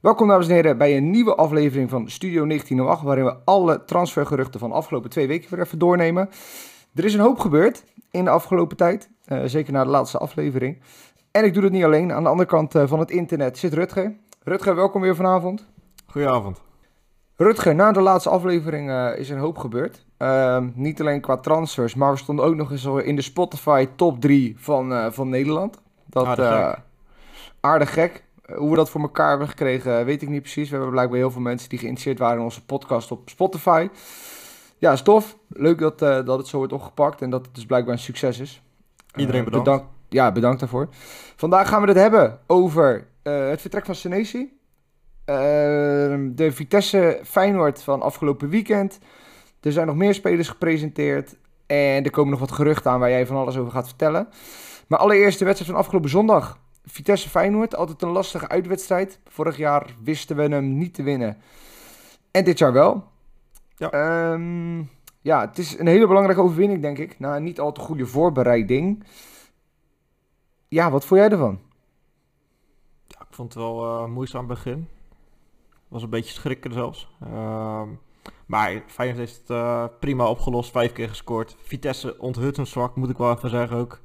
Welkom dames en heren bij een nieuwe aflevering van Studio 1908, waarin we alle transfergeruchten van de afgelopen twee weken weer even doornemen. Er is een hoop gebeurd in de afgelopen tijd, uh, zeker na de laatste aflevering. En ik doe het niet alleen, aan de andere kant uh, van het internet zit Rutger. Rutger, welkom weer vanavond. Goedenavond. Rutger, na de laatste aflevering uh, is er een hoop gebeurd. niet alleen qua transfers, maar we stonden ook nog eens in de Spotify top 3 van, van Nederland. Dat, aardig gek. aardig gek. Hoe we dat voor elkaar hebben gekregen, weet ik niet precies. We hebben blijkbaar heel veel mensen die geïnteresseerd waren in onze podcast op Spotify. Ja, is tof. Leuk dat, uh, dat het zo wordt opgepakt en dat het dus blijkbaar een succes is. Iedereen bedankt. Bedankt ja, bedankt daarvoor. Vandaag gaan we het hebben over uh, het vertrek van Senesi. de Vitesse Feyenoord van afgelopen weekend. Er zijn nog meer spelers gepresenteerd. En er komen nog wat geruchten aan waar jij van alles over gaat vertellen. Maar allereerst de wedstrijd van afgelopen zondag. Vitesse Feyenoord, altijd een lastige uitwedstrijd. Vorig jaar wisten we hem niet te winnen. En dit jaar wel. Ja. Um, ja, het is een hele belangrijke overwinning, denk ik. Na een niet al te goede voorbereiding. Ja, wat vond jij ervan? Ja, ik vond het wel uh, moeizaam begin. Was een beetje schrikken zelfs. Uh, maar Feyenoord heeft het uh, prima opgelost. Vijf keer gescoord. Vitesse onthutsend zwak, moet ik wel even zeggen ook.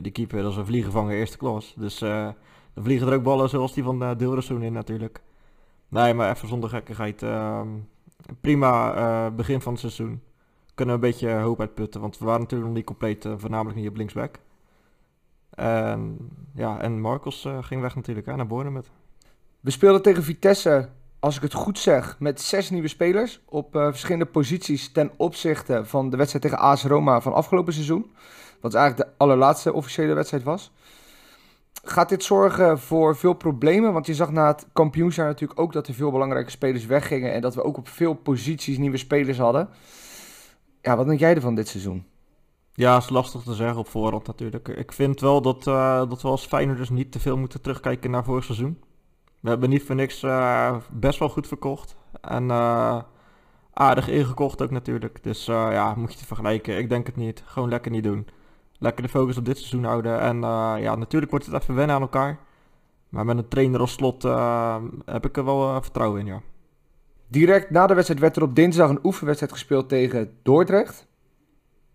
Die keeper dat is een vliegenvanger eerste klas. Dus uh, vliegen er ook ballen zoals die van uh, in natuurlijk. Nee, maar even zonder gekkigheid. Uh, prima uh, begin van het seizoen. Kunnen we een beetje hoop uitputten. Want we waren natuurlijk nog niet compleet, voornamelijk niet op linksback. En, ja, en Marcos ging weg natuurlijk hè, naar met. We speelden tegen Vitesse, als ik het goed zeg, met zes nieuwe spelers. Op verschillende posities ten opzichte van de wedstrijd tegen AS Roma van afgelopen seizoen. Wat eigenlijk de allerlaatste officiële wedstrijd was. Gaat dit zorgen voor veel problemen? Want je zag na het kampioenschap natuurlijk ook dat er veel belangrijke spelers weggingen. En dat we ook op veel posities nieuwe spelers hadden. Ja, wat denk jij ervan dit seizoen? Ja, is lastig te zeggen op voorhand natuurlijk. Ik vind wel dat, uh, dat we als Feyenoorders niet te veel moeten terugkijken naar vorig seizoen. We hebben niet voor niks uh, best wel goed verkocht. En uh, aardig ingekocht ook natuurlijk. Dus ja, moet je te vergelijken. Ik denk het niet. Gewoon lekker niet doen lekker de focus op dit seizoen houden. En uh, ja, natuurlijk wordt het even wennen aan elkaar. Maar met een trainer als slot uh, heb ik er wel uh, vertrouwen in, ja. Direct na de wedstrijd werd er op dinsdag een oefenwedstrijd gespeeld tegen Dordrecht.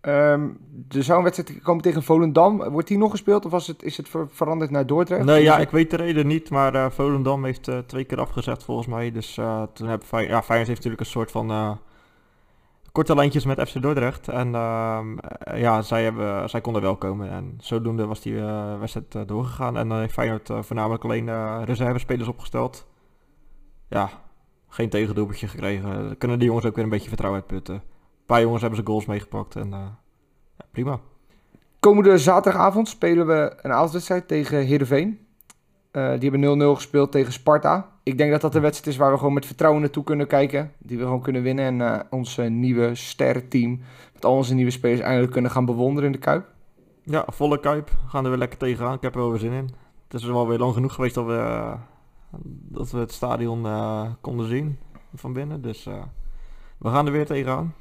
Um, er zou een wedstrijd komen tegen Volendam. Wordt die nog gespeeld of was het, is het ver veranderd naar Dordrecht? Nee, ja, ik weet de reden niet. Maar Volendam heeft twee keer afgezegd volgens mij. Dus toen heb ja, Feyenoord heeft natuurlijk een soort van korte lijntjes met FC Dordrecht. En uh, ja, zij, hebben, zij konden wel komen. En zodoende was die uh, wedstrijd uh, doorgegaan. En dan heeft Feyenoord voornamelijk alleen reservespelers opgesteld. Ja, geen tegendoelpuntje gekregen. Kunnen die jongens ook weer een beetje vertrouwen uitputten. Een paar jongens hebben ze goals meegepakt. En ja, prima. Komende zaterdagavond spelen we een avondwedstrijd tegen Heerenveen. Die hebben 0-0 gespeeld tegen Sparta. Ik denk dat dat een wedstrijd is waar we gewoon met vertrouwen naartoe kunnen kijken. Die we gewoon kunnen winnen. En uh, ons nieuwe sterrenteam met al onze nieuwe spelers eindelijk kunnen gaan bewonderen in de Kuip. Ja, volle Kuip. Gaan er weer lekker tegenaan. Ik heb er wel weer zin in. Het is wel weer lang genoeg geweest dat we, uh, dat we het stadion konden zien van binnen. Dus we gaan er weer tegenaan.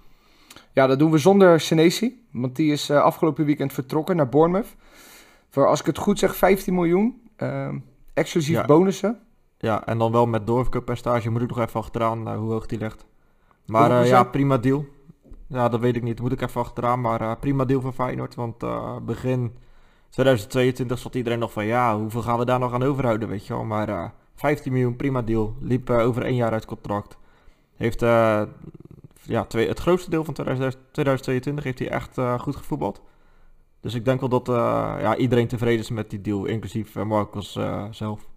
Ja, dat doen we zonder Senesi. Want die is afgelopen weekend vertrokken naar Bournemouth. Voor, als ik het goed zeg, 15 miljoen. Ehm, Exclusief bonussen. Ja, en dan wel met doorverkooppercentage moet ik nog even achteraan uh, hoe hoog die ligt. Maar uh, ja, prima deal. Ja, dat weet ik niet. Moet ik even achteraan. Maar uh, prima deal voor Feyenoord. Want begin 2022 zat iedereen nog van... Ja, hoeveel gaan we daar nog aan overhouden, weet je wel. Maar 15 miljoen, prima deal. Liep over één jaar uit contract. Heeft ja, twee, het grootste deel van 2022 heeft hij echt goed gevoetbald. Dus ik denk wel dat ja, iedereen tevreden is met die deal, inclusief Marcos zelf.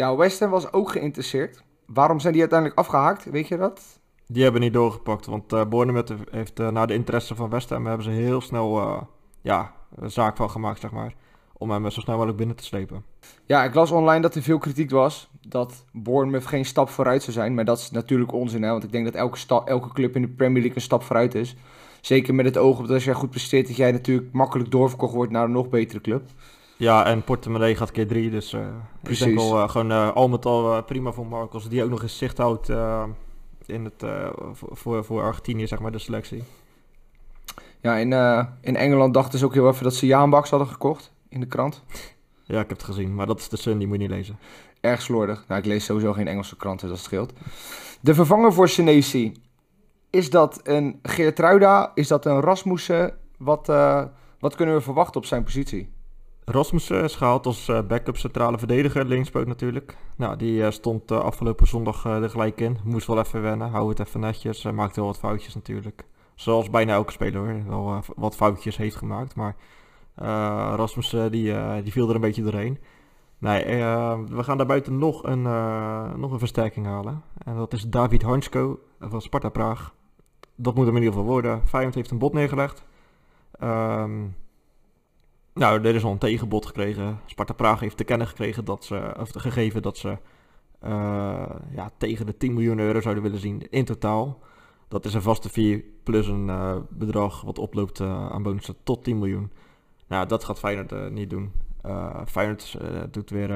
Ja, West Ham was ook geïnteresseerd. Waarom zijn die uiteindelijk afgehaakt? Weet je dat? Die hebben niet doorgepakt, want uh, Bournemouth heeft na de interesse van West Ham hebben ze heel snel ja, een zaak van gemaakt, zeg maar. Om hem zo snel mogelijk binnen te slepen. Ja, ik las online dat er veel kritiek was dat Bournemouth geen stap vooruit zou zijn. Maar dat is natuurlijk onzin, hè? want ik denk dat elke, elke club in de Premier League een stap vooruit is. Zeker met het oog op dat als jij goed presteert, dat jij natuurlijk makkelijk doorverkocht wordt naar een nog betere club. Ja, en Portemonnee gaat keer drie, dus uh, Precies. ik denk wel uh, gewoon uh, al met al prima voor Marcos, die ook nog eens zicht houdt in het, voor, voor Argentinië, zeg maar, de selectie. Ja, in, in Engeland dachten ze ook heel even dat ze Jaan Baks hadden gekocht in de krant. Ja, ik heb het gezien, maar dat is de Sun, die moet je niet lezen. Erg slordig. Nou, ik lees sowieso geen Engelse kranten, dat scheelt. De vervanger voor Senesi. Is dat een Geertruida? Is dat een Rasmussen? Wat, wat kunnen we verwachten op zijn positie? Rasmussen is gehaald als uh, backup centrale verdediger, linkspoot natuurlijk. Nou, die uh, stond afgelopen zondag er gelijk in. Moest wel even wennen, hou het even netjes. Maakte wel wat foutjes natuurlijk. Zoals bijna elke speler hoor, wel wat foutjes heeft gemaakt. Maar Rasmussen die, die viel er een beetje doorheen. Nee, we gaan daarbuiten nog een, nog een versterking halen. En dat is David Hansko van Sparta Praag dat moet hem in ieder geval worden. Feyenoord heeft een bot neergelegd. Um, nou, er is al een tegenbod gekregen. Sparta Praag heeft te kennen gekregen dat ze, of gegeven dat ze uh, ja, tegen de 10 miljoen euro zouden willen zien in totaal. Dat is een vaste fee plus een uh, bedrag wat oploopt uh, aan bonussen tot 10 miljoen. Nou, dat gaat Feyenoord niet doen. Feyenoord doet weer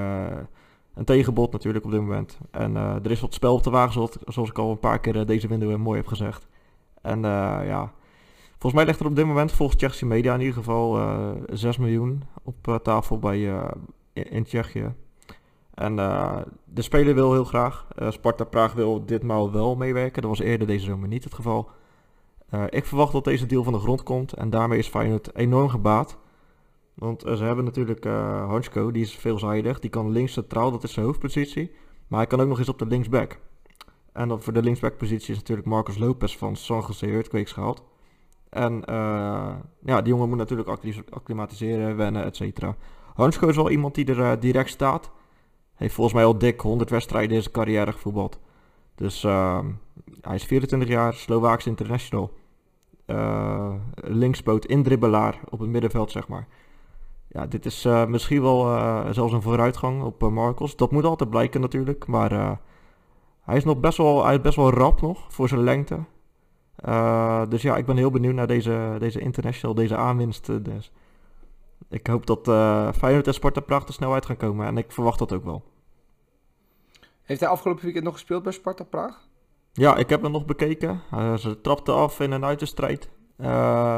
een tegenbod natuurlijk op dit moment. En er is wat spel op de wagen, zoals, zoals ik al een paar keer deze window mooi heb gezegd. En ja, volgens mij ligt er op dit moment, volgens Tsjechische media in ieder geval, uh, eh, 6 miljoen op uh, tafel bij, in Tsjechië. En de speler wil heel graag. Sparta Praag wil ditmaal wel meewerken. Dat was eerder deze zomer niet het geval. ik verwacht dat deze deal van de grond komt. En daarmee is Feyenoord enorm gebaat. Want ze hebben natuurlijk uh, Hansko, die is veelzijdig. Die kan links centraal, dat is zijn hoofdpositie. Maar hij kan ook nog eens op de linksback. En dan voor de linksbackpositie is natuurlijk Marcus Lopez van San Jose Earthquakes gehaald. En uh, ja, die jongen moet natuurlijk acclimatiseren, wennen, et cetera. Hansko is wel iemand die er uh, direct staat. Heeft volgens mij al dik 100 wedstrijden in zijn carrière gevoetbald. Dus uh, hij is 24 jaar, Slovaaks international. linkspoot, indribbelaar op het middenveld, zeg maar. Ja, dit is misschien wel zelfs een vooruitgang op Marcos. Dat moet altijd blijken natuurlijk, maar hij is nog best wel, hij is best wel rap nog voor zijn lengte. Uh, dus ja, ik ben heel benieuwd naar deze, deze international, deze aanwinst. Eh, dus. Ik hoop dat uh, Feyenoord en Sparta Praag er snel uit gaan komen. En ik verwacht dat ook wel. Heeft hij afgelopen weekend nog gespeeld bij Sparta Praag? Ja, ik heb hem nog bekeken. Uh, ze trapte af in een uiterstrijd. Uh,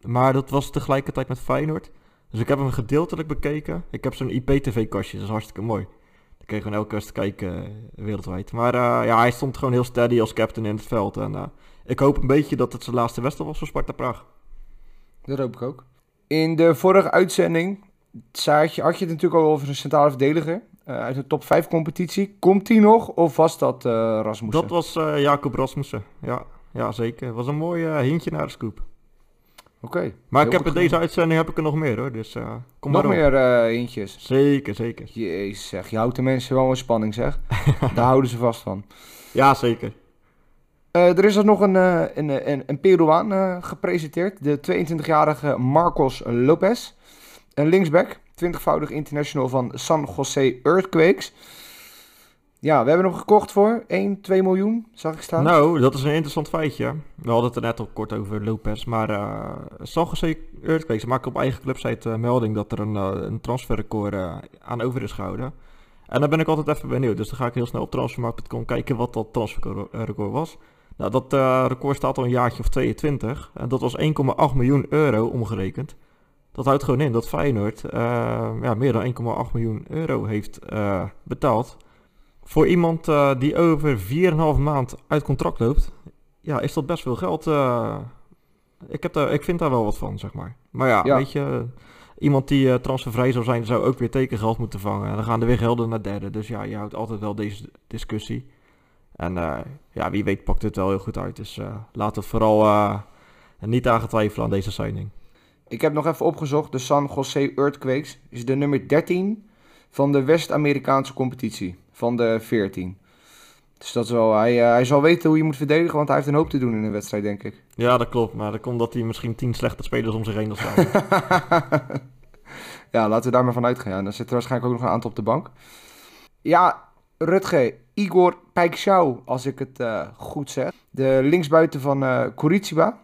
maar dat was tegelijkertijd met Feyenoord. Dus ik heb hem gedeeltelijk bekeken. Ik heb zo'n IPTV-kastje, dat is hartstikke mooi. Ik kreeg gewoon elke keer te kijken wereldwijd. Maar ja, hij stond gewoon heel steady als captain in het veld. En ik hoop een beetje dat het zijn laatste wedstrijd was voor Sparta Praag. Dat hoop ik ook. In de vorige uitzending had je, had je het natuurlijk al over een centrale verdediger. uit de top 5 competitie. Komt die nog of was dat Rasmussen? Dat was Jacob Rasmussen. Ja, ja, zeker. Het was een mooi hintje naar de scoop. Oké. maar ik heb in deze uitzending heb ik er nog meer hoor, dus kom nog maar Nog meer eentjes? Zeker, zeker. Jezus zeg, je houdt de mensen wel in spanning zeg. Daar houden ze vast van. Ja, zeker. Uh, er is er nog een, een, een, een Peruaan gepresenteerd. De 22-jarige Marcos Lopez. Een linksback, 20-voudig international van San Jose Earthquakes. Ja, we hebben hem gekocht voor 1, 2 miljoen, zag ik staan. Nou, dat is een interessant feitje. We hadden het er net al kort over Lopez. Maar San Jose Earthquakes maken op eigen clubsite melding dat er een, een transferrecord aan over is gehouden. En daar ben ik altijd even benieuwd. Dus dan ga ik heel snel op transfermarkt.com kijken wat dat transferrecord was. Nou, dat record staat al een jaartje of 22. En dat was 1,8 miljoen euro omgerekend. Dat houdt gewoon in dat Feyenoord ja, meer dan 1,8 miljoen euro heeft betaald voor iemand die over 4,5 maand uit contract loopt, ja, is dat best veel geld. Ik, heb daar, ik vind daar wel wat van, zeg maar. Maar ja, weet je, iemand die transfervrij zou zijn, zou ook weer tekengeld moeten vangen. En dan gaan er weer gelden naar derde. Dus ja, je houdt altijd wel deze discussie. En ja, wie weet pakt het wel heel goed uit. Dus laat het vooral niet aan twijfelen aan deze signing. Ik heb nog even opgezocht. De San Jose Earthquakes is de nummer 13 van de West-Amerikaanse competitie van de 14. Dus dat is wel, hij, uh, hij zal weten hoe je moet verdedigen, want hij heeft een hoop te doen in een wedstrijd, denk ik. Ja, dat klopt. Maar dat komt dat hij misschien tien slechte spelers om zich heen wil staan. ja, laten we daar maar van uitgaan. Dan zit er waarschijnlijk ook nog een aantal op de bank. Ja, Rutge, Igor Pijkschouw, als ik het uh, goed zeg. De linksbuiten van uh, Curitiba.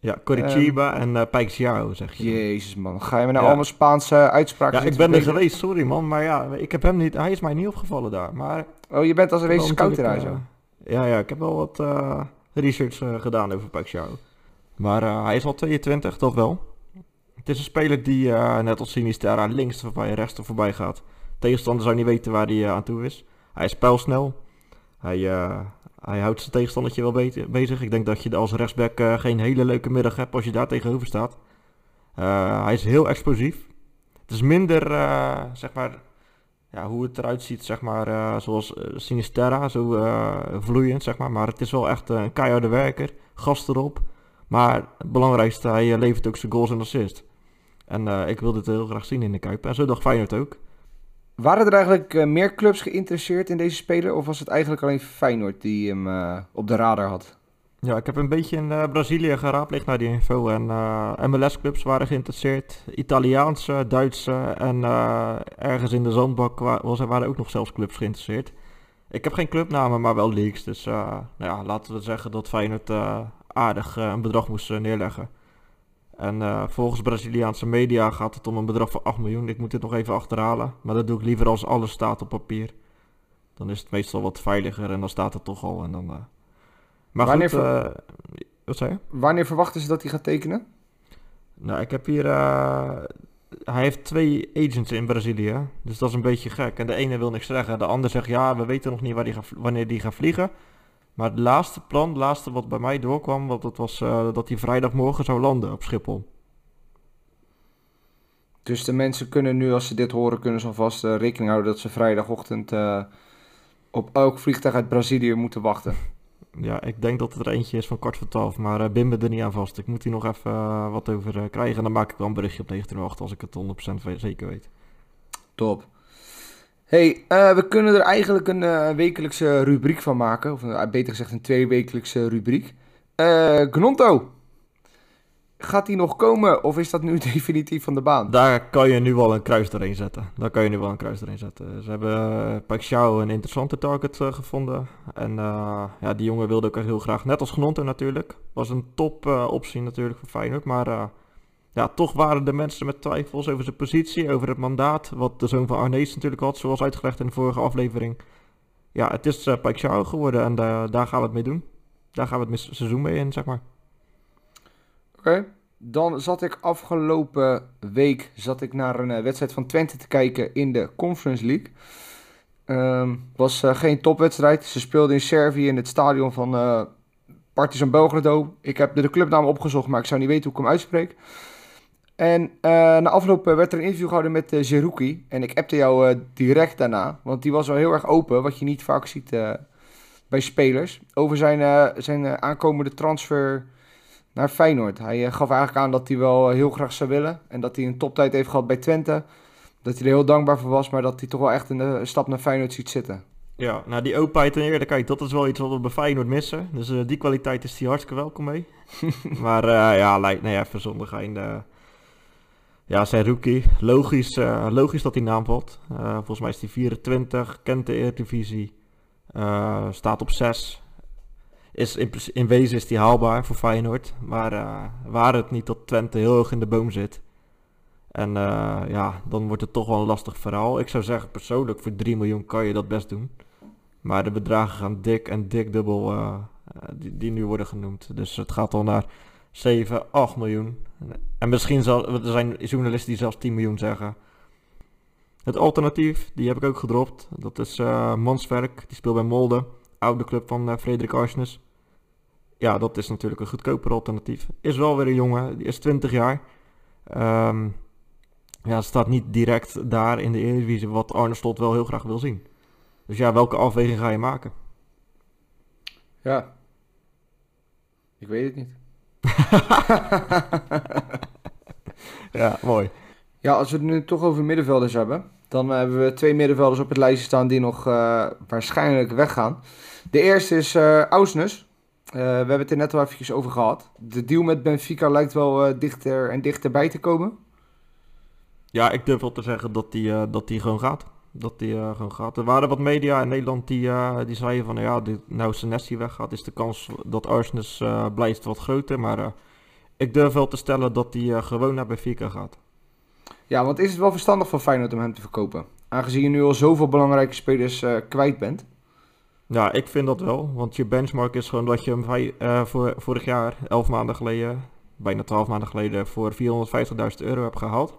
Ja, Coritiba um, en uh, zeg je. Jezus man, ga je me nou ja. allemaal Spaanse uitspraken Ja, ik ben er geweest, sorry man, maar ja, ik heb hem niet, hij is mij niet opgevallen daar, maar... Oh, je bent als een wezen scouter daar zo? Ja, ja, ik heb wel wat uh, research uh, gedaan over Pijksiao. Maar hij is al 22, dat wel. Het is een speler die, net als Sinisterra, links voorbij, rechts voorbij gaat. Tegenstander zou niet weten waar hij aan toe is. Hij is pijlsnel. Hij, hij houdt zijn tegenstandertje wel bezig. Ik denk dat je als rechtsback geen hele leuke middag hebt als je daar tegenover staat. hij is heel explosief. Het is minder, zeg maar, ja, hoe het eruit ziet, zeg maar, zoals Sinisterra, zo vloeiend, zeg maar. Maar het is wel echt een keiharde werker, gast erop. Maar het belangrijkste, hij levert ook zijn goals en assists. En ik wilde het heel graag zien in de Kuip. En zo dacht Feyenoord ook. Waren er eigenlijk meer clubs geïnteresseerd in deze speler? Of was het eigenlijk alleen Feyenoord die hem op de radar had? Ja, ik heb een beetje in uh, Brazilië geraadpleegd naar die info. En eh, MLS-clubs waren geïnteresseerd. Italiaanse, Duitse en ergens in de zandbak waren ook nog zelfs clubs geïnteresseerd. Ik heb geen clubnamen, maar wel leaks. Dus nou ja, laten we zeggen dat Feyenoord aardig een bedrag moest neerleggen. En volgens Braziliaanse media gaat het om een bedrag van 8 miljoen. Ik moet dit nog even achterhalen. Maar dat doe ik liever als alles staat op papier. Dan is het meestal wat veiliger en dan staat het toch al. En dan maar wanneer, goed, uh, wat zei je? wanneer verwachten ze dat hij gaat tekenen? Nou, ik heb hier... Hij heeft twee agents in Brazilië, dus dat is een beetje gek. En de ene wil niks zeggen, de ander zegt ja, we weten nog niet waar die gaat, wanneer die gaat vliegen. Maar het laatste plan, het laatste wat bij mij doorkwam, wat dat was uh, dat hij vrijdagmorgen zou landen op Schiphol. Dus de mensen kunnen nu, als ze dit horen, kunnen ze alvast uh, rekening houden dat ze vrijdagochtend uh, op elk vliegtuig uit Brazilië moeten wachten ja, ik denk dat het er eentje is van kwart voor twaalf. Maar uh, Bim er niet aan vast. Ik moet hier nog even wat over krijgen. En dan maak ik wel een berichtje op 1908 als ik het 100% zeker weet. Top. Hey, we kunnen er eigenlijk een wekelijkse rubriek van maken. Of beter gezegd een tweewekelijkse rubriek. Gnonto, Gaat die nog komen of is dat nu definitief van de baan? Daar kan je nu wel een kruis doorheen zetten. Daar kan je nu wel een kruis doorheen zetten. Ze hebben Pacquiao een interessante target gevonden. En ja, die jongen wilde ook heel graag, net als Gnonto natuurlijk. Was een top optie natuurlijk voor Feyenoord. Maar ja, toch waren de mensen met twijfels over zijn positie, over het mandaat. Wat de zoon van Arnees natuurlijk had, zoals uitgelegd in de vorige aflevering. Ja, het is uh, geworden en daar gaan we het mee doen. Daar gaan we het seizoen mee in, zeg maar. Oké. Dan zat ik afgelopen week zat ik naar een uh, wedstrijd van Twente te kijken in de Conference League. Um, was geen topwedstrijd. Ze speelden in Servië in het stadion van Partizan Belgrado. Ik heb de clubnaam opgezocht, maar ik zou niet weten hoe ik hem uitspreek. En na afloop werd er een interview gehouden met uh, Zerouki. En ik appte jou direct daarna, want die was wel heel erg open, wat je niet vaak ziet bij spelers. Over zijn, zijn aankomende transfer naar Feyenoord. Hij eh, gaf eigenlijk aan dat hij wel heel graag zou willen. En dat hij een toptijd heeft gehad bij Twente. Dat hij er heel dankbaar voor was, maar dat hij toch wel echt een, eh, stap naar Feyenoord ziet zitten. Ja, nou die openheid en eerder, kijk, dat is wel iets wat we bij Feyenoord missen. Dus die kwaliteit is hij hartstikke welkom mee. maar ja, lijkt nee, even zonder gein. Ja, zijn rookie. Logisch, logisch dat hij naam valt. volgens mij is hij 24, kent de Eredivisie. staat op 6 is in, in wezen is die haalbaar voor Feyenoord. Maar waar het niet dat Twente heel hoog in de boom zit. En ja, dan wordt het toch wel een lastig verhaal. Ik zou zeggen persoonlijk voor 3 miljoen kan je dat best doen. Maar de bedragen gaan dik en dik dubbel die, die nu worden genoemd. Dus het gaat al naar 7, 8 miljoen. En misschien zal, er zijn journalisten die zelfs 10 miljoen zeggen. Het alternatief, die heb ik ook gedropt. Dat is uh, Manswerk, die speelt bij Molde. Oude club van uh, Frederik Arsnes ja, dat is natuurlijk een goedkoper alternatief. Is wel weer een jongen, die is 20 jaar. Um, ja, staat niet direct daar in de Eredivisie wat Arne Slot wel heel graag wil zien. Dus ja, welke afweging ga je maken? Ja, ik weet het niet. ja, mooi. Ja, als we het nu toch over middenvelders hebben, dan hebben we twee middenvelders op het lijstje staan die nog uh, waarschijnlijk weggaan. De eerste is uh, Ausnes. Eh, we hebben het er net al eventjes over gehad. De deal met Benfica lijkt wel dichter en dichterbij te komen. Ja, ik durf wel te zeggen dat die, dat die gewoon gaat. Dat die gewoon gaat. Er waren wat media in Nederland die, die zeiden van... ja, dit, nou Senesi weggaat, is de kans dat Arsenis blijft wat groter. Maar ik durf wel te stellen dat die gewoon naar Benfica gaat. Ja, want is het wel verstandig van Feyenoord om hem te verkopen? Aangezien je nu al zoveel belangrijke spelers kwijt bent. Ja, ik vind dat wel. Want je benchmark is gewoon dat je hem uh, voor, vorig jaar, 11 maanden geleden, bijna 12 maanden geleden, voor 450.000 euro hebt gehaald.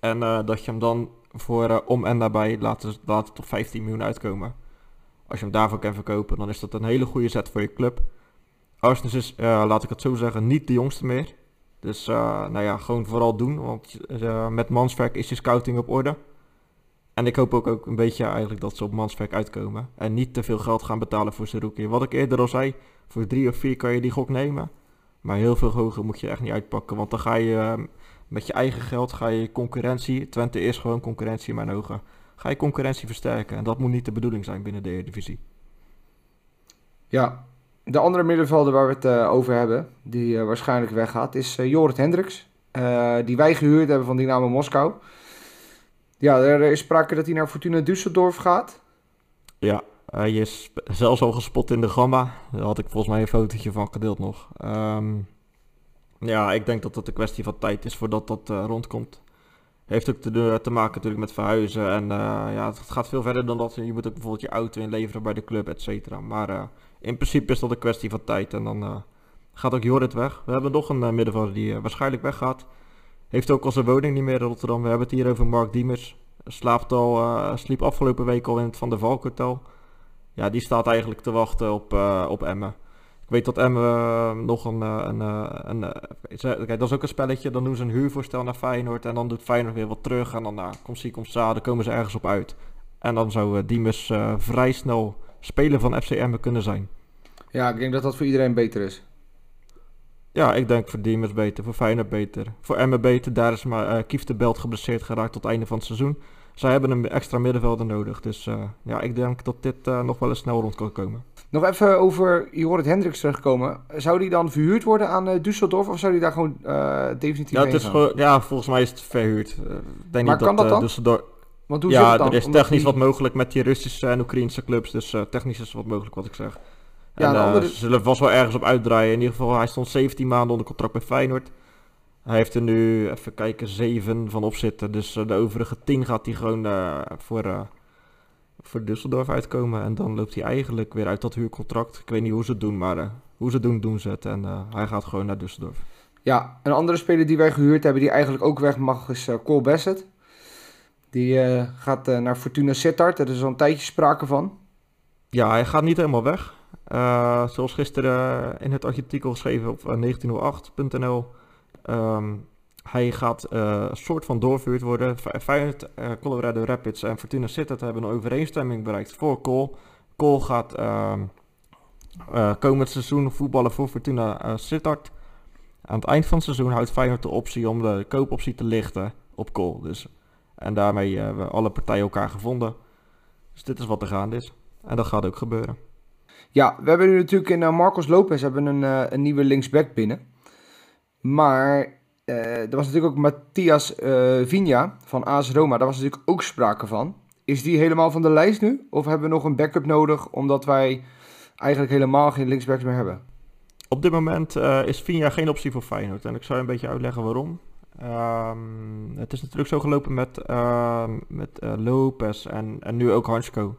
En uh, dat je hem dan voor eh, om en nabij laten, laten tot 15 miljoen uitkomen. Als je hem daarvoor kan verkopen, dan is dat een hele goede zet voor je club. Arsenal is, uh, laat ik het zo zeggen, niet de jongste meer. Dus uh, nou ja, gewoon vooral doen, want met Manswerk is je scouting op orde. En ik hoop ook, ook een beetje eigenlijk dat ze op Manswerk uitkomen. En niet te veel geld gaan betalen voor Seruki. Wat ik eerder al zei, voor drie of vier kan je die gok nemen. Maar heel veel hoger moet je echt niet uitpakken. Want dan ga je ehm, met je eigen geld ga je concurrentie. Twente is gewoon concurrentie in mijn ogen. Ga je concurrentie versterken. En dat moet niet de bedoeling zijn binnen de Eredivisie. Ja, de andere middenvelder waar we het uh, over hebben, die uh, waarschijnlijk weggaat, is uh, Jorrit Hendricks. die wij gehuurd hebben van Dynamo Moskou. Ja, er is sprake dat hij naar Fortuna Düsseldorf gaat. Ja, hij is zelfs al gespot in de gamma. Daar had ik volgens mij een fotootje van gedeeld nog. Um, ja, ik denk dat het een kwestie van tijd is voordat dat uh, rondkomt. Heeft ook te, te, maken natuurlijk met verhuizen. En uh, ja, het gaat veel verder dan dat. Je moet ook bijvoorbeeld je auto inleveren bij de club, et cetera. Maar in principe is dat een kwestie van tijd. En dan gaat ook Jorrit weg. We hebben nog een middenvelder die waarschijnlijk weggaat. Heeft ook al zijn woning niet meer in Rotterdam. We hebben het hier over Mark Diemers. Slaapt al, sliep afgelopen week al in het Van der Valk Hotel. Ja, die staat eigenlijk te wachten op, op Emmen. Ik weet dat Emmen uh, nog een... Uh, een, een, een kijk, dat is ook een spelletje. Dan doen ze een huurvoorstel naar Feyenoord. En dan doet Feyenoord weer wat terug. En dan nou, komt zie, komt za. Dan komen ze ergens op uit. En dan zou Diemers vrij snel speler van FC Emmen kunnen zijn. Ja, ik denk dat dat voor iedereen beter is. Ja, ik denk voor Diemers beter. Voor Feyenoord beter. Voor Emmen beter. Daar is maar Kief de Belt geblesseerd geraakt tot het einde van het seizoen. Zij hebben een extra middenvelder nodig. Dus ja, ik denk dat dit nog wel eens snel rond kan komen. Nog even over Jorrit Hendricks terugkomen. Zou die dan verhuurd worden aan uh, Düsseldorf of zou die daar gewoon definitief ja, het is gewoon, ja, volgens mij is het verhuurd. Denk maar niet kan dat, dat dan? Düsseldorf... Want hoe ja, dan? er is technisch die- wat mogelijk met die Russische en Oekraïnse clubs. Dus technisch is wat mogelijk wat ik zeg. Ja, en, de eh, andere- Ze zullen vast wel ergens op uitdraaien. In ieder geval, hij stond 17 maanden onder contract bij Feyenoord. Hij heeft er nu, even kijken, 7 van op zitten. Dus eh, de overige 10 gaat hij gewoon eh, voor, eh voor Düsseldorf uitkomen. En dan loopt hij eigenlijk weer uit dat huurcontract. Ik weet niet hoe ze het doen, maar hoe ze het doen, doen ze het. En hij gaat gewoon naar Düsseldorf. Ja, een andere speler die wij gehuurd hebben, die eigenlijk ook weg mag, is Cole Bassett. Die gaat naar Fortuna Sittard. Er is al een tijdje sprake van. Ja, hij gaat niet helemaal weg. Zoals gisteren in het artikel geschreven op eh, 1908.nl. Ehm, hij gaat eh, een soort van doorverhuurd worden. Fe- Feyenoord, eh, Colorado Rapids en Fortuna Sittard hebben een overeenstemming bereikt voor Cole. Cole gaat ehm, eh, komend seizoen voetballen voor Fortuna Sittard. Aan het eind van het seizoen houdt Feyenoord de optie om de koopoptie te lichten op Cole. Dus, en daarmee hebben alle partijen elkaar gevonden. Dus dit is wat er gaande is. En dat gaat ook gebeuren. Ja, we hebben nu natuurlijk in Marcos Lopez hebben een, een nieuwe linksback binnen. Maar eh, er was natuurlijk ook Matthias eh Vigna van AS Roma. Daar was natuurlijk ook sprake van. Is die helemaal van de lijst nu? Of hebben we nog een backup nodig omdat wij eigenlijk helemaal geen linksbacks meer hebben? Op dit moment eh, is Vinja geen optie voor Feyenoord. En ik zou je een beetje uitleggen waarom. Ehm, het is natuurlijk zo gelopen met, ehm, met Lopez en, en nu ook Hansko.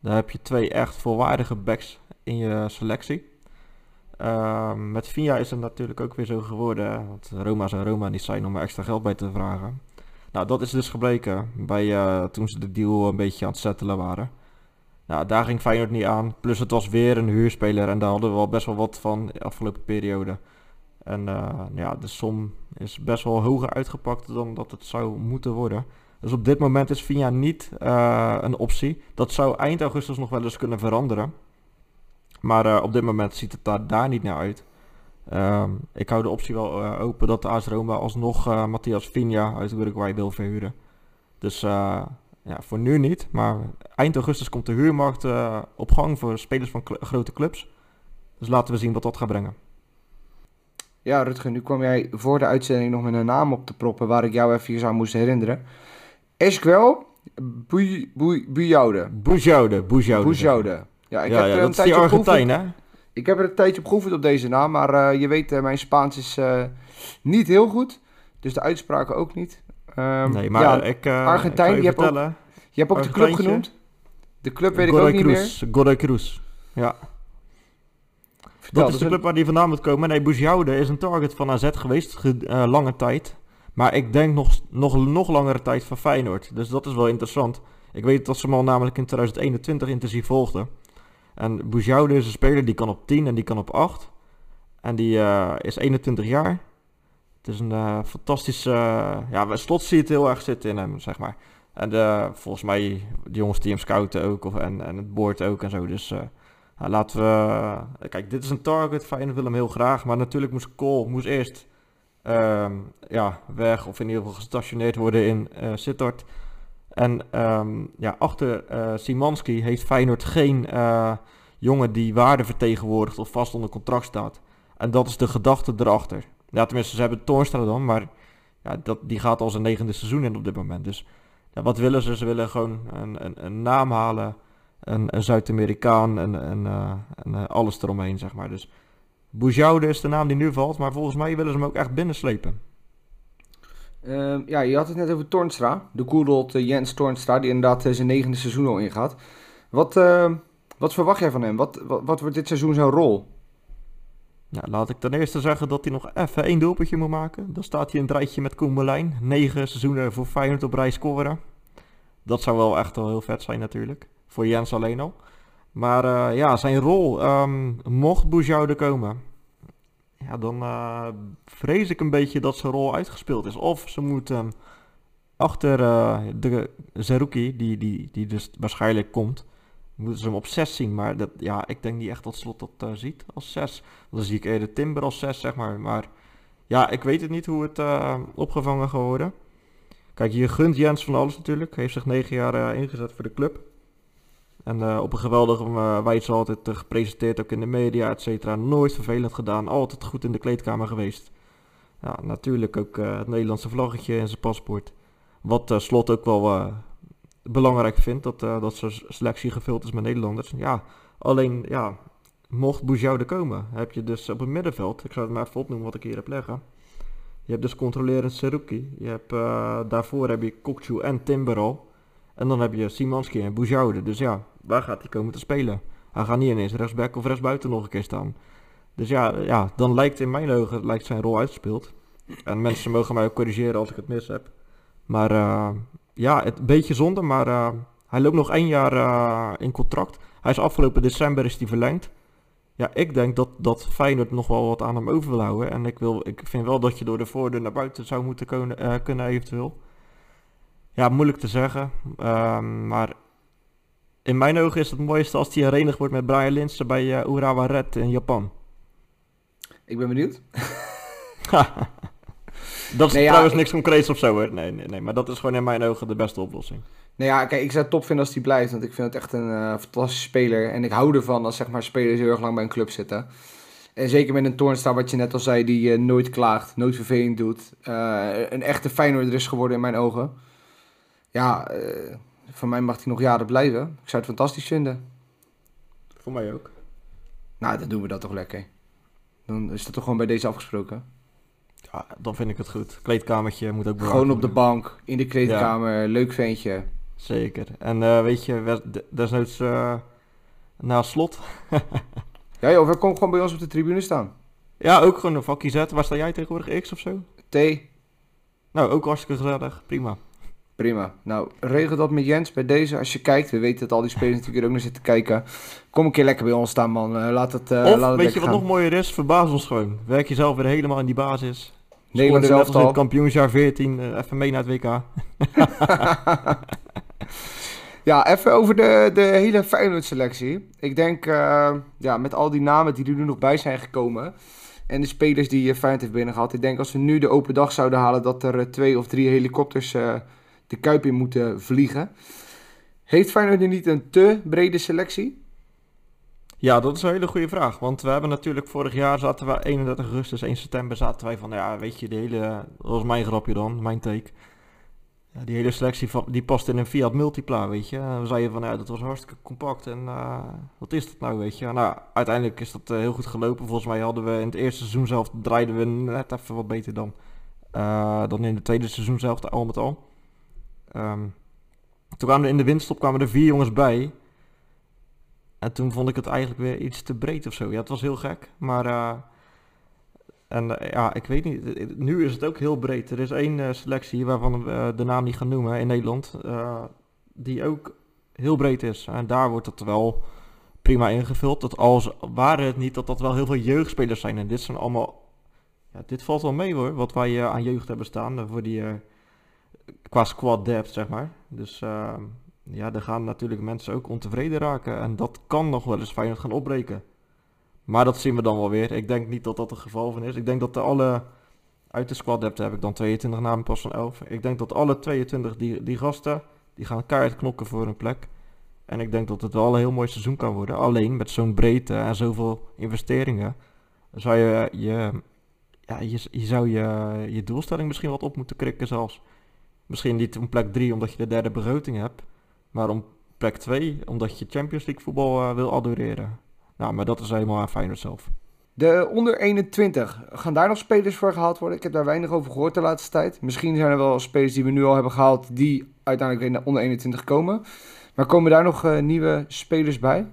Daar heb je twee echt volwaardige backs in je selectie. Ehm, met Vinja is het natuurlijk ook weer zo geworden. Want Roma zou Roma niet zijn om er extra geld bij te vragen. Nou, dat is dus gebleken bij, eh, toen ze de deal een beetje aan het settelen waren. Nou, daar ging Feyenoord niet aan. Plus het was weer een huurspeler en daar hadden we al best wel wat van de afgelopen periode. En eh, ja, de som is best wel hoger uitgepakt dan dat het zou moeten worden. Dus op dit moment is Vinja niet eh, een optie. Dat zou eind augustus nog wel eens kunnen veranderen. Maar eh, op dit moment ziet het daar, daar niet naar uit. Ehm, ik hou de optie wel eh, open dat de AS Roma alsnog eh Matthias Vinja uit Uruguay wil verhuren. Dus ja, voor nu niet. Maar eind augustus komt de huurmarkt op gang voor spelers van grote clubs. Dus laten we zien wat dat gaat brengen. Ja, Rutger, nu kwam jij voor de uitzending nog met een naam op te proppen waar ik jou even aan moest herinneren. Esquel. Boujoude, Boujoude. Boujoude. Ja, ik Ja, heb ja, er een tijdje. Argentijn, hè? Ik heb er een tijdje op geoefend op deze naam, maar eh, je weet, eh, mijn Spaans is eh, niet heel goed. Dus de uitspraken ook niet. Ehm, Nee, maar ja, ik, eh Argentijn, ik je hebt ook- je hebt ook de club genoemd. De club weet ik ook niet meer. Cruz, Godoy Cruz. Ja, Vertel, dat is de club waar die vandaan moet komen. Nee, Boujoude is een target van AZ geweest, ge- eh, lange tijd. Maar ik denk nog, nog, nog langere tijd van Feyenoord. Dus dat is wel interessant. Ik weet dat ze hem al namelijk in 2021 intensief volgden. En Boujoude is een speler die kan op 10 en die kan op 8. En die uh, is 21 jaar. Het is een uh, fantastische... Uh, ja, slot zie het heel erg zitten in hem, zeg maar. En volgens mij, de jongens die hem scouten ook. Of, en, en het boord ook en zo. Dus laten we... kijk, dit is een target. Feyenoord wil hem heel graag. Maar natuurlijk moest Cole moest eerst um, ja, weg. Of in ieder geval gestationeerd worden in Sittard. En um, ja, achter uh, Simanski heeft Feyenoord geen uh, jongen die waarde vertegenwoordigt of vast onder contract staat. En dat is de gedachte erachter. Ja, tenminste, ze hebben Toornstra dan, maar ja, dat, die gaat al zijn negende seizoen in op dit moment. Dus ja, wat willen ze? Ze willen gewoon een, een, een naam halen, een, een Zuid-Amerikaan en, en, uh, en alles eromheen, zeg maar. Dus Boujoude is de naam die nu valt, maar volgens mij willen ze hem ook echt binnenslepen. Uh, ja, je had het net over Tornstra. De koeldot uh, Jens Tornstra, die inderdaad uh, zijn negende seizoen al ingaat. Wat, ehm, wat verwacht jij van hem? Wat, wat, wat, wordt dit seizoen zijn rol? Ja, laat ik ten eerste zeggen dat hij nog even één doelpuntje moet maken. Dan staat hij het rijtje met Koen Berlijn. Negen seizoenen voor Feyenoord op rij scoren. Dat zou wel echt wel heel vet zijn natuurlijk. Voor Jens alleen al. Maar uh, ja, zijn rol, um, mocht Boujoude komen, ja, dan uh, vrees ik een beetje dat zijn rol uitgespeeld is. Of ze moeten achter uh, de Zerouki, die, die, die dus waarschijnlijk komt, moeten ze hem op 6 zien. Maar dat, ja, ik denk niet echt dat Slot dat uh, ziet als 6. Dan zie ik eerder Timber als 6, zeg maar. Maar ja, ik weet het niet hoe het opgevangen gaat worden. Kijk, je gunt Jens van alles natuurlijk. Heeft zich 9 jaar ingezet voor de club. En uh, op een geweldige uh, wijze altijd uh, gepresenteerd, ook in de media, et cetera. Nooit vervelend gedaan, altijd goed in de kleedkamer geweest. Ja, natuurlijk ook het Nederlandse vlaggetje en zijn paspoort. Wat Slot ook wel belangrijk vindt, dat, dat zijn selectie gevuld is met Nederlanders. Ja, alleen, ja, mocht Boujoude komen, heb je dus op het middenveld, ik zou het maar even opnoemen wat ik hier heb leggen. Je hebt dus controlerend Seruki. Je hebt, daarvoor heb je Kokchu en Timber al. En dan heb je Simanski en Boujoude. Dus ja, waar gaat hij komen te spelen? Hij gaat niet ineens rechtsback of rechtsbuiten nog een keer staan. Dus ja, ja, dan lijkt in mijn ogen lijkt zijn rol uitgespeeld. En mensen mogen mij ook corrigeren als ik het mis heb. Maar uh, ja, het beetje zonde, maar uh, hij loopt nog één jaar uh, in contract. Hij is afgelopen december is hij verlengd. Ja, ik denk dat, dat Feyenoord nog wel wat aan hem over wil houden. En ik, wil, ik vind wel dat je door de voordeur naar buiten zou moeten kunnen, kunnen eventueel. Ja, moeilijk te zeggen. Um, maar in mijn ogen is het mooiste als hij herenigd wordt met Brian Linsen bij uh, Urawa Red in Japan. Ik ben benieuwd. dat is nee, trouwens niks concreets of zo hoor. Nee, nee, nee, maar dat is gewoon in mijn ogen de beste oplossing. Nou ja, kijk, ik zou het top vinden als hij blijft. Want ik vind het echt een uh, fantastische speler. En ik hou ervan als zeg maar, spelers heel erg lang bij een club zitten. En zeker met een Toornstra, wat je net al zei, die uh, nooit klaagt, nooit vervelend doet. een echte Feyenoorder is geworden in mijn ogen. Ja, van mij mag hij nog jaren blijven. Ik zou het fantastisch vinden. Voor mij ook. Nou, dan doen we dat toch lekker. Dan is dat toch gewoon bij deze afgesproken. Ja, dan vind ik het goed. Kleedkamertje moet ook Gewoon op de bank, in de kleedkamer, leuk ventje. Zeker. En uh, weet je, desnoods uh, na slot. ja joh, we komen gewoon bij ons op de tribune staan. Ja, ook gewoon een vakje zetten. Waar sta jij tegenwoordig? X of zo? T. Nou, ook hartstikke gezellig. Prima. Prima. Nou, regel dat met Jens bij deze. Als je kijkt, we weten dat al die spelers natuurlijk ook naar zitten kijken. Kom een keer lekker bij ons staan, man. Uh, laat het, uh, of, laat het weet je wat gaan. nog mooier is? Verbaas ons gewoon. Werk jezelf weer helemaal in die basis. Nederland zelf al. kampioensjaar 14, uh, even mee naar het WK. ja, even over de, de hele Feyenoord-selectie. Ik denk, ja, met al die namen die er nu nog bij zijn gekomen... en de spelers die Feyenoord heeft binnengehaald... ik denk als we nu de open dag zouden halen... dat er twee of drie helikopters de Kuip in moeten vliegen. Heeft Feyenoord nu niet een te brede selectie? Ja, dat is een hele goede vraag. Want we hebben natuurlijk vorig jaar zaten we 31 augustus, 1 september zaten wij van, ja, weet je, de hele, dat was mijn grapje dan, mijn take. Die hele selectie die past in een Fiat Multipla, weet je. we zeiden van, ja, dat was hartstikke compact en uh, wat is dat nou, weet je. Nou, uiteindelijk is dat uh, heel goed gelopen. Volgens mij hadden we in het eerste seizoen zelf, draaiden we net even wat beter dan, uh, dan in het tweede seizoen zelf, al met al. Um, toen kwamen er in de windstop kwamen er vier jongens bij. En toen vond ik het eigenlijk weer iets te breed of zo. Ja, het was heel gek. Maar uh, En eh, ja, ik weet niet, eh, nu is het ook heel breed. Er is één eh, selectie waarvan we de naam niet gaan noemen in Nederland, eh, die ook heel breed is. En daar wordt het wel prima ingevuld. Dat als waren het niet dat dat wel heel veel jeugdspelers zijn. En dit zijn allemaal, ja, dit valt wel mee hoor, wat wij eh, aan jeugd hebben staan eh, voor die, eh, qua squad depth zeg maar. Dus ehm, ja, er gaan natuurlijk mensen ook ontevreden raken. En dat kan nog wel eens Feyenoord gaan opbreken. Maar dat zien we dan wel weer. Ik denk niet dat dat het geval van is. Ik denk dat de alle... Uit de squad depth heb ik dan 22 namen pas van 11. Ik denk dat alle 22 die, die gasten... Die gaan kaart knokken voor een plek. En ik denk dat het wel een heel mooi seizoen kan worden. Alleen met zo'n breedte en zoveel investeringen... Zou je je... Ja, je, je zou je, je doelstelling misschien wat op moeten krikken zelfs. Misschien niet om plek 3 omdat je de derde begroting hebt. Maar om plek 2 omdat je Champions League voetbal eh, wil adoreren. Nou, maar dat is helemaal aan Feyenoord zelf. De onder 21, gaan daar nog spelers voor gehaald worden? Ik heb daar weinig over gehoord de laatste tijd. Misschien zijn er wel spelers die we nu al hebben gehaald die uiteindelijk weer naar onder 21 komen. Maar komen daar nog eh, nieuwe spelers bij?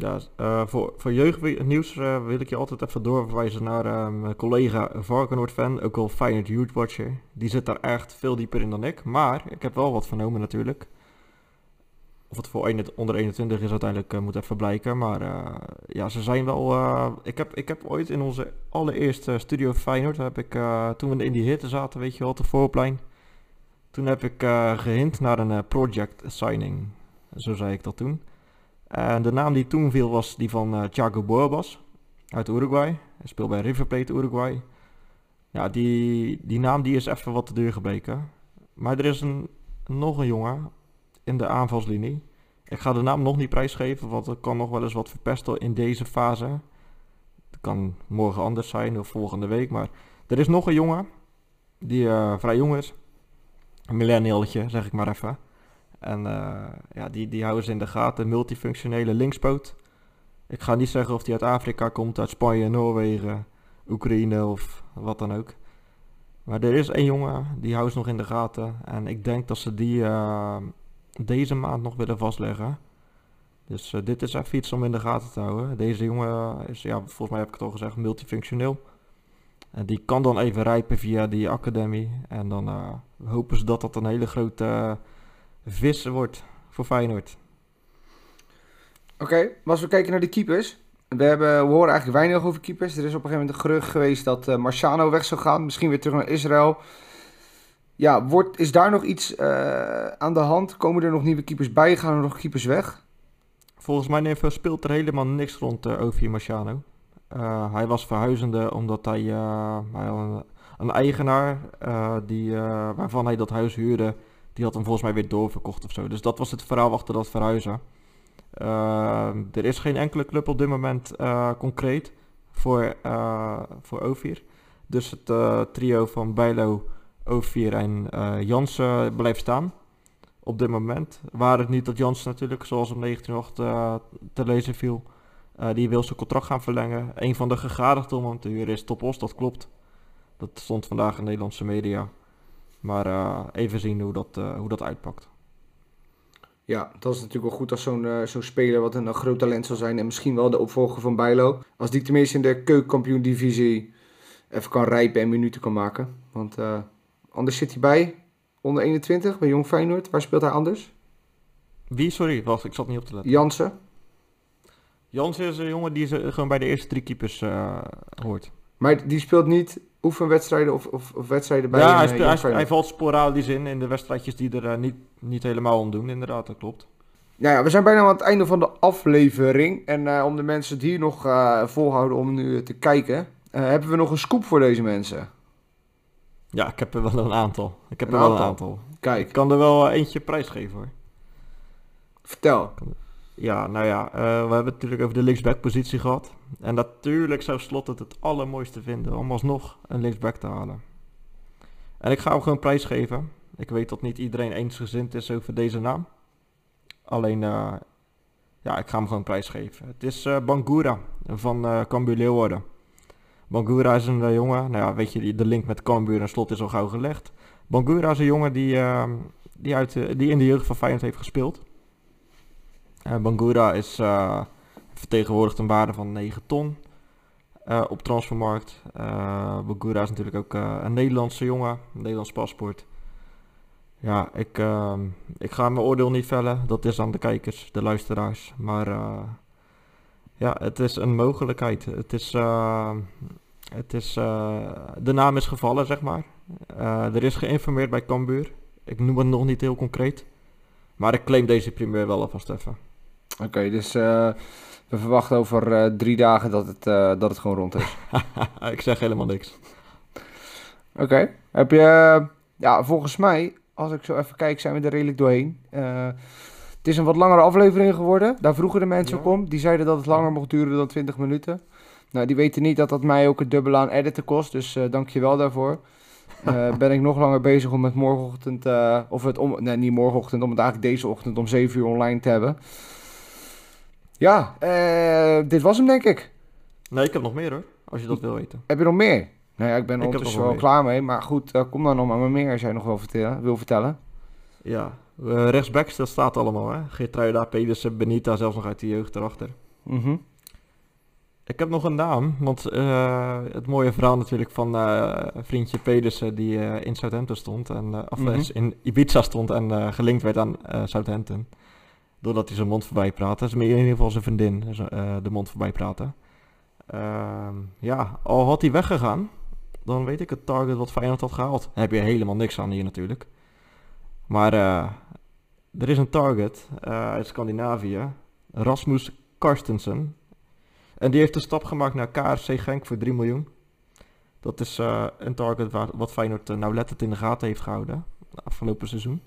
Ja, eh, voor, voor jeugdnieuws eh, wil ik je altijd even doorverwijzen naar eh, mijn collega Varkenoord fan, ook al Feyenoord Youth Watcher. Die zit daar echt veel dieper in dan ik, maar ik heb wel wat vernomen natuurlijk. Of het voor een- onder 21 is uiteindelijk moet even blijken, maar ja, ze zijn wel... ik, heb, ik heb ooit in onze allereerste studio Feyenoord, heb ik, toen we in die hitte zaten, weet je wel, de voorplein. Toen heb ik eh gehint naar een project signing, zo zei ik dat toen. En de naam die toen viel was die van eh, Thiago Borbas uit Uruguay. Hij speelt bij River Plate Uruguay. Ja, die, die naam die is even wat te duur gebleken. Maar er is een, nog een jongen in de aanvalslinie. Ik ga de naam nog niet prijsgeven, want het kan nog wel eens wat verpesten in deze fase. Het kan morgen anders zijn of volgende week. Maar er is nog een jongen die eh, vrij jong is. Een millennialtje, zeg ik maar even. En eh, ja, die, die houden ze in de gaten. Multifunctionele linkspoot. Ik ga niet zeggen of die uit Afrika komt, uit Spanje, Noorwegen, Oekraïne of wat dan ook. Maar er is één jongen, die houden ze nog in de gaten. En ik denk dat ze die eh, deze maand nog willen vastleggen. Dus eh, dit is even iets om in de gaten te houden. Deze jongen is, ja, volgens mij heb ik het al gezegd, multifunctioneel. En die kan dan even rijpen via die academie. En dan hopen ze dat dat een hele grote eh, vis wordt voor Feyenoord. Oké, maar als we kijken naar de keepers. We, hebben, we horen eigenlijk weinig over keepers. Er is op een gegeven moment een gerucht geweest dat eh, Marciano weg zou gaan. Misschien weer terug naar Israël. Ja, wordt, is daar nog iets eh, aan de hand? Komen er nog nieuwe keepers bij? Gaan er nog keepers weg? Volgens mij speelt er helemaal niks rond uh, Ovi Marciano. Uh, hij was verhuizende omdat hij, uh, een, een eigenaar uh, die, waarvan hij dat huis huurde, die had hem volgens mij weer doorverkocht of zo. Dus dat was het verhaal achter dat verhuizen. er is geen enkele club op dit moment concreet voor, voor Ovier. Dus het trio van Bijlo, Ovier en Jansen blijft staan op dit moment. Waar het niet dat Jansen natuurlijk, zoals op 1908 uh, te lezen viel, die wil zijn contract gaan verlengen. Een van de gegadigden om hem te huren is Topos, dat klopt. Dat stond vandaag in Nederlandse media. Maar uh, even zien hoe dat, uh, hoe dat uitpakt. Ja, dat is natuurlijk wel goed als zo'n uh, zo'n speler wat een, een, groot talent zal zijn. En misschien wel de opvolger van Bijlo. Als die tenminste in de keukenkampioen divisie even kan rijpen en minuten kan maken. Want anders zit hij bij onder 21 bij Jong Feyenoord. Waar speelt hij anders? Wie? Sorry, wacht, ik zat niet op te letten. Jansen. Jansen is een jongen die ze gewoon bij de eerste drie keepers uh, hoort. Maar die speelt niet oefenwedstrijden of, of, of wedstrijden bij Ja, hij, speelt, hij, hij, valt sporadisch in in de wedstrijdjes die er uh, niet, niet helemaal om doen, inderdaad, dat klopt. Nou ja, we zijn bijna aan het einde van de aflevering. En uh, om de mensen die nog volhouden om nu te kijken, hebben we nog een scoop voor deze mensen. Ja, ik heb er wel een aantal. Ik heb Een er wel aantal? een aantal. Kijk, Ik kan er wel eh, eentje prijsgeven hoor. vertel. Ja, nou ja, eh, we hebben het natuurlijk over de linksback positie gehad. En natuurlijk zou Slot het het allermooiste vinden om alsnog een linksback te halen. En ik ga hem gewoon prijsgeven. Ik weet dat niet iedereen eensgezind is over deze naam. Alleen, eh, ja, ik ga hem gewoon prijsgeven. Het is eh, Bangura van eh Cambuur Leeuwarden. Bangura is een jongen, nou ja, weet je, de link met Cambuur en Slot is al gauw gelegd. Bangura is een jongen die, die, uit, die in de jeugd van Feyenoord heeft gespeeld. Eh Bangura is eh, vertegenwoordigt een waarde van 9 ton. eh, op transfermarkt. Bagura is natuurlijk ook een Nederlandse jongen, Nederlands paspoort. Ja, ik, ehm, ik ga mijn oordeel niet vellen. Dat is aan de kijkers, de luisteraars. Maar ja, het is een mogelijkheid. Het is, het is, de naam is gevallen, zeg maar. er is geïnformeerd bij Cambuur. Ik noem het nog niet heel concreet. Maar ik claim deze primeur wel alvast even. Oké, dus uh, we verwachten over uh, drie dagen dat het, uh, dat het gewoon rond is. ik zeg helemaal niks. Oké, heb je... Ja, volgens mij, als ik zo even kijk, zijn we er redelijk doorheen. het is een wat langere aflevering geworden. Daar vroegen de mensen ja. ook om. Die zeiden dat het langer mocht duren dan 20 minuten. Nou, die weten niet dat dat mij ook het dubbele aan editen kost. Dus uh, dank je wel daarvoor. Uh, ben ik nog langer bezig om het morgenochtend, uh, of het om, nee, niet morgenochtend, om het eigenlijk deze ochtend om 7 uur online te hebben. Ja, uh, dit was hem denk ik. Nee, ik heb nog meer hoor, als je dat wil weten. Heb je nog meer? Nou ja, ik ben ondertussen wel, wel klaar mee, maar goed, kom dan nog maar meer als jij nog wel vertellen, wil vertellen. Ja, rechtsbacks, dat staat allemaal hè. Geertruida, Pedersen, Benita, zelfs nog uit de jeugd erachter. Mhm. Ik heb nog een naam, want uh, het mooie verhaal natuurlijk van uh, vriendje Pedersen die uh, in Southampton stond, en, of mm in Ibiza stond en gelinkt werd aan Southampton. Doordat hij zijn mond voorbij praatte. Dat is in ieder geval zijn vriendin de mond voorbij praten. Ehm, ja, al had hij weggegaan, dan weet ik het target wat Feyenoord had gehaald. Heb je helemaal niks aan hier natuurlijk. Maar er is een target uit Scandinavië. Rasmus Karstensen en die heeft de stap gemaakt naar KRC Genk voor 3 miljoen. Dat is een target wat Feyenoord nauwlettend in de gaten heeft gehouden. Afgelopen seizoen.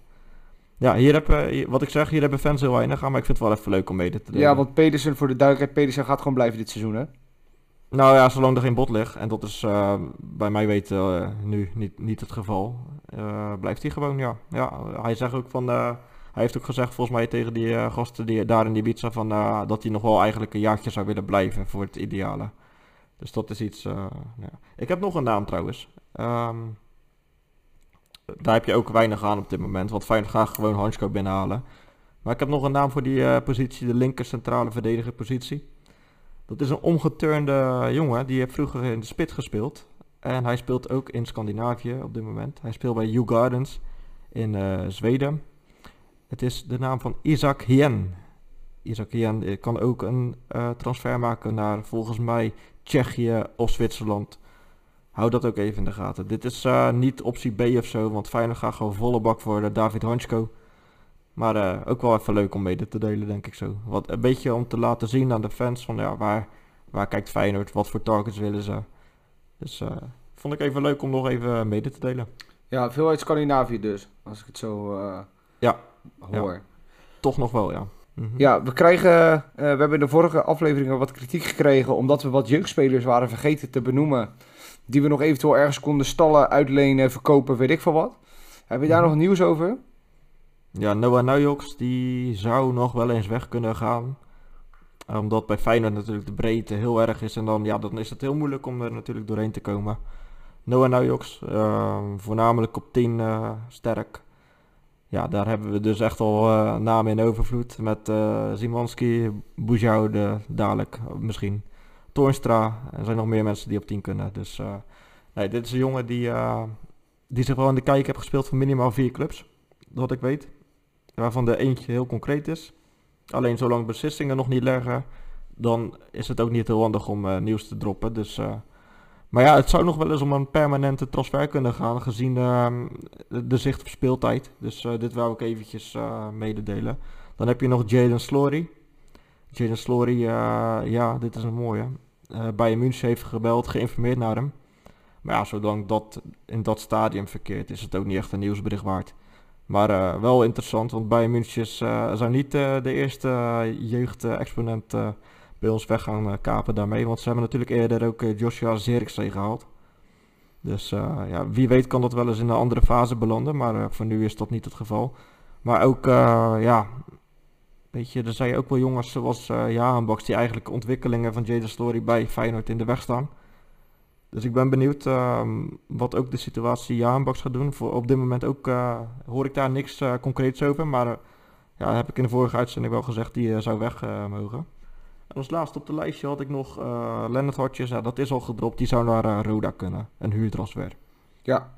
Ja, hier hebben, wat ik zeg, hier hebben fans heel weinig aan, maar ik vind het wel even leuk om mee te doen. Ja, want Pedersen, voor de duidelijkheid, Pedersen gaat gewoon blijven dit seizoen, hè? Nou ja, zolang er geen bot ligt, en dat is uh, bij mij weten nu niet, niet het geval, blijft hij gewoon, ja. ja. Hij zegt ook van, hij heeft ook gezegd volgens mij tegen die gasten die, daar in die pizza van, dat hij nog wel eigenlijk een jaartje zou willen blijven voor het ideale. Dus dat is iets... Uh, ja. Ik heb nog een naam trouwens. Um, daar heb je ook weinig aan op dit moment, want Feyenoord graag gewoon Hansko binnenhalen. Maar ik heb nog een naam voor die positie, de linker centrale verdediger positie. Dat is een omgeturnde jongen, die heeft vroeger in de spit gespeeld. En hij speelt ook in Scandinavië op dit moment. Hij speelt bij U Gardens in Zweden. Het is de naam van Isaac Hien. Isaac Hien eh, kan ook een transfer maken naar volgens mij Tsjechië of Zwitserland. Hou dat ook even in de gaten. Dit is uh, niet optie B of zo, want Feyenoord gaat gewoon volle bak voor de David Hansko. Maar uh, ook wel even leuk om mede te delen, denk ik zo. Wat, een beetje om te laten zien aan de fans van ja, waar, waar kijkt Feyenoord, wat voor targets willen ze. Dus vond ik even leuk om nog even mede te delen. Ja, veel uit Scandinavië dus, als ik het zo... Ja, hoor. Toch nog wel, ja. Mhm. Ja, we krijgen, uh, we hebben in de vorige afleveringen wat kritiek gekregen omdat we wat jeugdspelers waren vergeten te benoemen. Die we nog eventueel ergens konden stallen, uitlenen, verkopen, weet ik veel wat. Heb je daar mhm. nog nieuws over? Ja, Noah Nuyoks die zou nog wel eens weg kunnen gaan. Omdat bij Feyenoord natuurlijk de breedte heel erg is. En dan, ja, dan is het heel moeilijk om er natuurlijk doorheen te komen. Noah Nuyoks, uh, voornamelijk op 10 uh, eh, sterk ja, daar hebben we dus echt al uh, namen in overvloed. Met uh, Zimanski, Boujoude, dadelijk misschien. Toornstra. Er zijn nog meer mensen die op 10 kunnen. Dus uh, nee, dit is een jongen die, die zich wel in de kijk heeft gespeeld van minimaal vier clubs. Dat ik weet. Waarvan de eentje heel concreet is. Alleen zolang beslissingen nog niet leggen, dan is het ook niet heel handig om nieuws te droppen. Dus maar ja, het zou nog wel eens om een permanente transfer kunnen gaan, gezien uh, de zicht op speeltijd. Dus dit wou ik eventjes mededelen. Dan heb je nog Jaden Slory. Jaden Slory, eh, ja, dit is een mooie. Bayern München heeft gebeld, geïnformeerd naar hem. Maar ja, zolang dat in dat stadium verkeert, is het ook niet echt een nieuwsbericht waard. Maar wel interessant, want Bayern München zou niet de eerste jeugd-exponent bij ons weg gaan uh, kapen daarmee. Want ze hebben natuurlijk eerder ook uh, Joshua Zirkzee gehaald. Dus uh, ja, wie weet kan dat wel eens in een andere fase belanden. Maar voor nu is dat niet het geval. Maar ook, ja, weet je, er zijn ook wel jongens zoals uh, die eigenlijk ontwikkelingen van Jada Story bij Feyenoord in de weg staan. Dus ik ben benieuwd ehm, wat ook de situatie Jahanbaks gaat doen. Voor, op dit moment ook hoor ik daar niks concreets over. Maar ja, heb ik in de vorige uitzending wel gezegd, die zou weg mogen. En als laatste op de lijstje had ik nog Lennart Hartjes. Ja, dat is al gedropt. Die zou naar Roda kunnen. Een huurtransfer. Ja.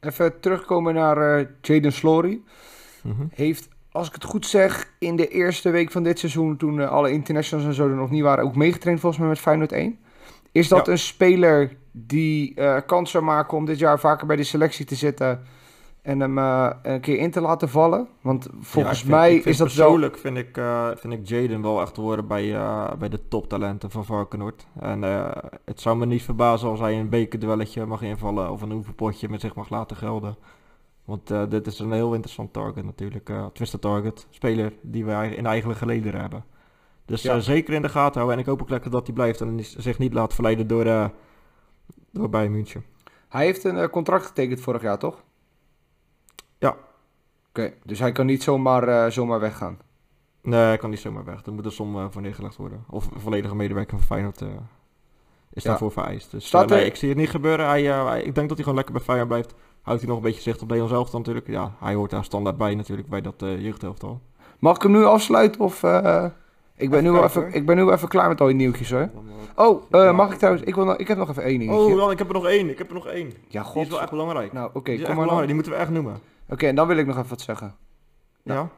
Even terugkomen naar Jaden Slory. Mm -hmm. Heeft, als ik het goed zeg, in de eerste week van dit seizoen... toen alle internationals en zo er nog niet waren... ook meegetraind volgens mij met Feyenoord 1. Is dat ja. een speler die kans zou maken om dit jaar vaker bij de selectie te zitten... En hem uh, een keer in te laten vallen. Want volgens ja, vind, mij is dat persoonlijk wel... vind ik, uh, vind ik Jaden wel echt horen bij, uh, bij de toptalenten van Varkenoord. En het zou me niet verbazen als hij een bekerduelletje mag invallen of een oefenpotje met zich mag laten gelden. Want dit is een heel interessant target natuurlijk. Uh, Twister target, speler die wij in eigen geleden hebben. Dus ja. zeker in de gaten houden. En ik hoop ook lekker dat hij blijft en zich niet laat verleiden door, door Bayern München. Hij heeft een contract getekend vorig jaar, toch? Ja. Oké, okay, dus hij kan niet zomaar, uh, zomaar weggaan? Nee, hij kan niet zomaar weg. Er moet een som uh, voor neergelegd worden. Of een volledige medewerker van Feyenoord uh, is ja. daarvoor vereist. Dus nee, ik zie het niet gebeuren. Hij, hij, ik denk dat hij gewoon lekker bij Feyenoord blijft. Houdt hij nog een beetje zicht op Leon zelf dan natuurlijk. Ja, hij hoort daar standaard bij natuurlijk, bij dat jeugdhelftal. Mag ik hem nu afsluiten of... Ik ben, nu wel even, ik ben nu even klaar met al die nieuwtjes hoor. Oh, uh, mag ik trouwens? Ik, wil nog, ik heb nog even één dingetje. Oh, dan, ik heb er nog één. Ik heb er nog één. Ja, god. Die is wel echt belangrijk. Nou, oké, okay, kom maar dan. Die moeten we echt noemen. Oké, okay, en dan wil ik nog even wat zeggen. Nou, ja?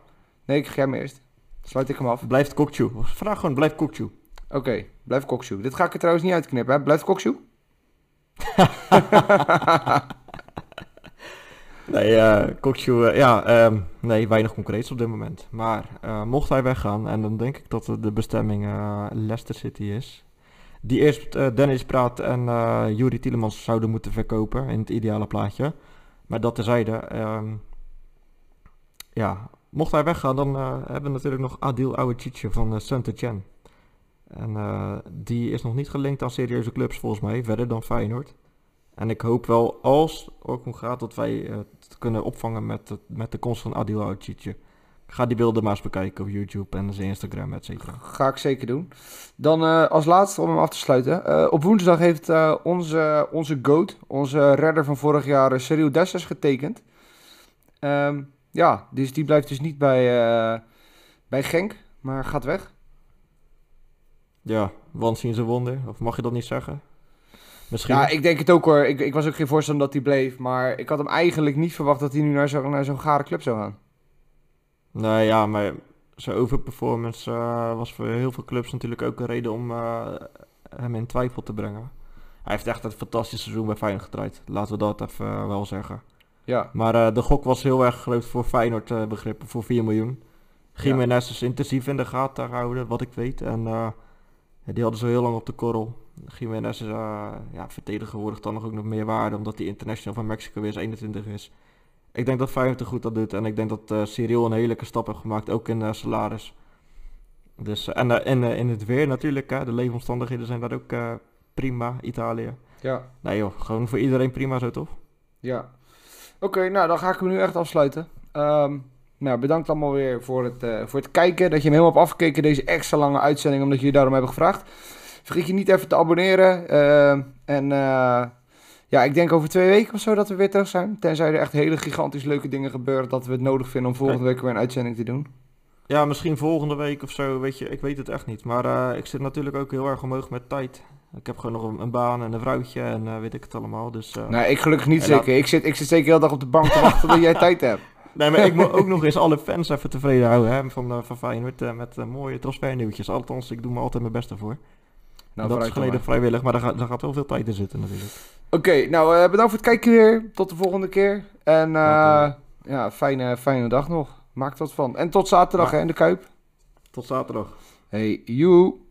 Nee, ik ga jij maar eerst. Sluit ik hem af. Blijft Kokchu. Vraag gewoon, blijft Kokchu. Oké, okay, blijft Kokchu. Dit ga ik er trouwens niet uitknippen, hè? Blijft Kokchu? Nee, uh, ja, um, nee, weinig concreets op dit moment. Maar uh, mocht hij weggaan, en dan denk ik dat de bestemming Leicester City is. Die eerst Dennis Praat en Juri Tielemans zouden moeten verkopen in het ideale plaatje. Maar dat terzijde, um, ja, mocht hij weggaan, dan hebben we natuurlijk nog Adil Ouachitje van Saint-Etienne. En die is nog niet gelinkt aan serieuze clubs volgens mij, verder dan Feyenoord. En ik hoop wel, als ook hoe gaat, dat wij het kunnen opvangen met, het, met de komst van Adil Auchitje. Ga die beelden maar eens bekijken op YouTube en zijn Instagram, et cetera. Ga ik zeker doen. Dan uh, als laatste, om hem af te sluiten. Uh, op woensdag heeft uh, onze, onze GOAT, onze redder van vorig jaar, Cyril Dessers, getekend. Um, ja, dus die blijft dus niet bij, bij Genk, maar gaat weg. Ja, want zien ze wonder, of mag je dat niet zeggen? Misschien. Ja, ik denk het ook hoor. Ik, ik was ook geen voorstander dat hij bleef. Maar ik had hem eigenlijk niet verwacht dat hij nu naar zo'n naar zo'n gare club zou gaan. Nee, ja, maar zijn overperformance uh, was voor heel veel clubs natuurlijk ook een reden om uh, hem in twijfel te brengen. Hij heeft echt een fantastisch seizoen bij Feyenoord gedraaid. Laten we dat even uh, wel zeggen. Ja. Maar de gok was heel erg groot voor Feyenoord begrippen, voor 4 miljoen. Jiménez ja. is intensief in de gaten houden, wat ik weet. En die hadden zo heel lang op de korrel. Jiménez is uh, ja, vertegenwoordigt dan nog ook nog meer waarde, omdat hij international van Mexico weer 21 is. Ik denk dat Feyenoord er goed dat doet en ik denk dat uh, Cyril een hele stap heeft gemaakt, ook in uh, salaris. Dus, en in, in het weer natuurlijk, de leefomstandigheden zijn daar ook prima, Italië. Ja. Nee joh, gewoon voor iedereen prima zo toch? Ja. Oké, nou dan ga ik hem nu echt afsluiten. Um, nou, bedankt allemaal weer voor het, voor het kijken, dat je hem helemaal hebt afgekeken, deze extra lange uitzending, omdat je daarom hebben gevraagd. Vergeet je niet even te abonneren. Uh, en uh, ja, ik denk over twee weken of zo dat we weer terug zijn. Tenzij er echt hele gigantisch leuke dingen gebeuren dat we het nodig vinden om volgende week weer een uitzending te doen. Ja, misschien volgende week of zo, weet je. Ik weet het echt niet. Maar uh, ik zit natuurlijk ook heel erg omhoog met tijd. Ik heb gewoon nog een, een baan en een vrouwtje en weet ik het allemaal. Dus, nee, ik gelukkig niet zeker. Ik, zit, ik zit zeker heel dag op de bank te wachten tot jij tijd hebt. Nee, maar ik moet ook nog eens alle fans even tevreden houden hè, van, van Feyenoord. met mooie transfernieuwtjes. Althans, ik doe me altijd mijn best ervoor. Nou, dat is geleden vrijwillig, maar daar gaat, daar gaat wel veel tijd in zitten natuurlijk. Oké, nou uh, bedankt voor het kijken weer. Tot de volgende keer. En uh, ja, fijne, fijne dag nog. Maak tot van. En tot zaterdag hè, in de Kuip. Tot zaterdag. Hey, you.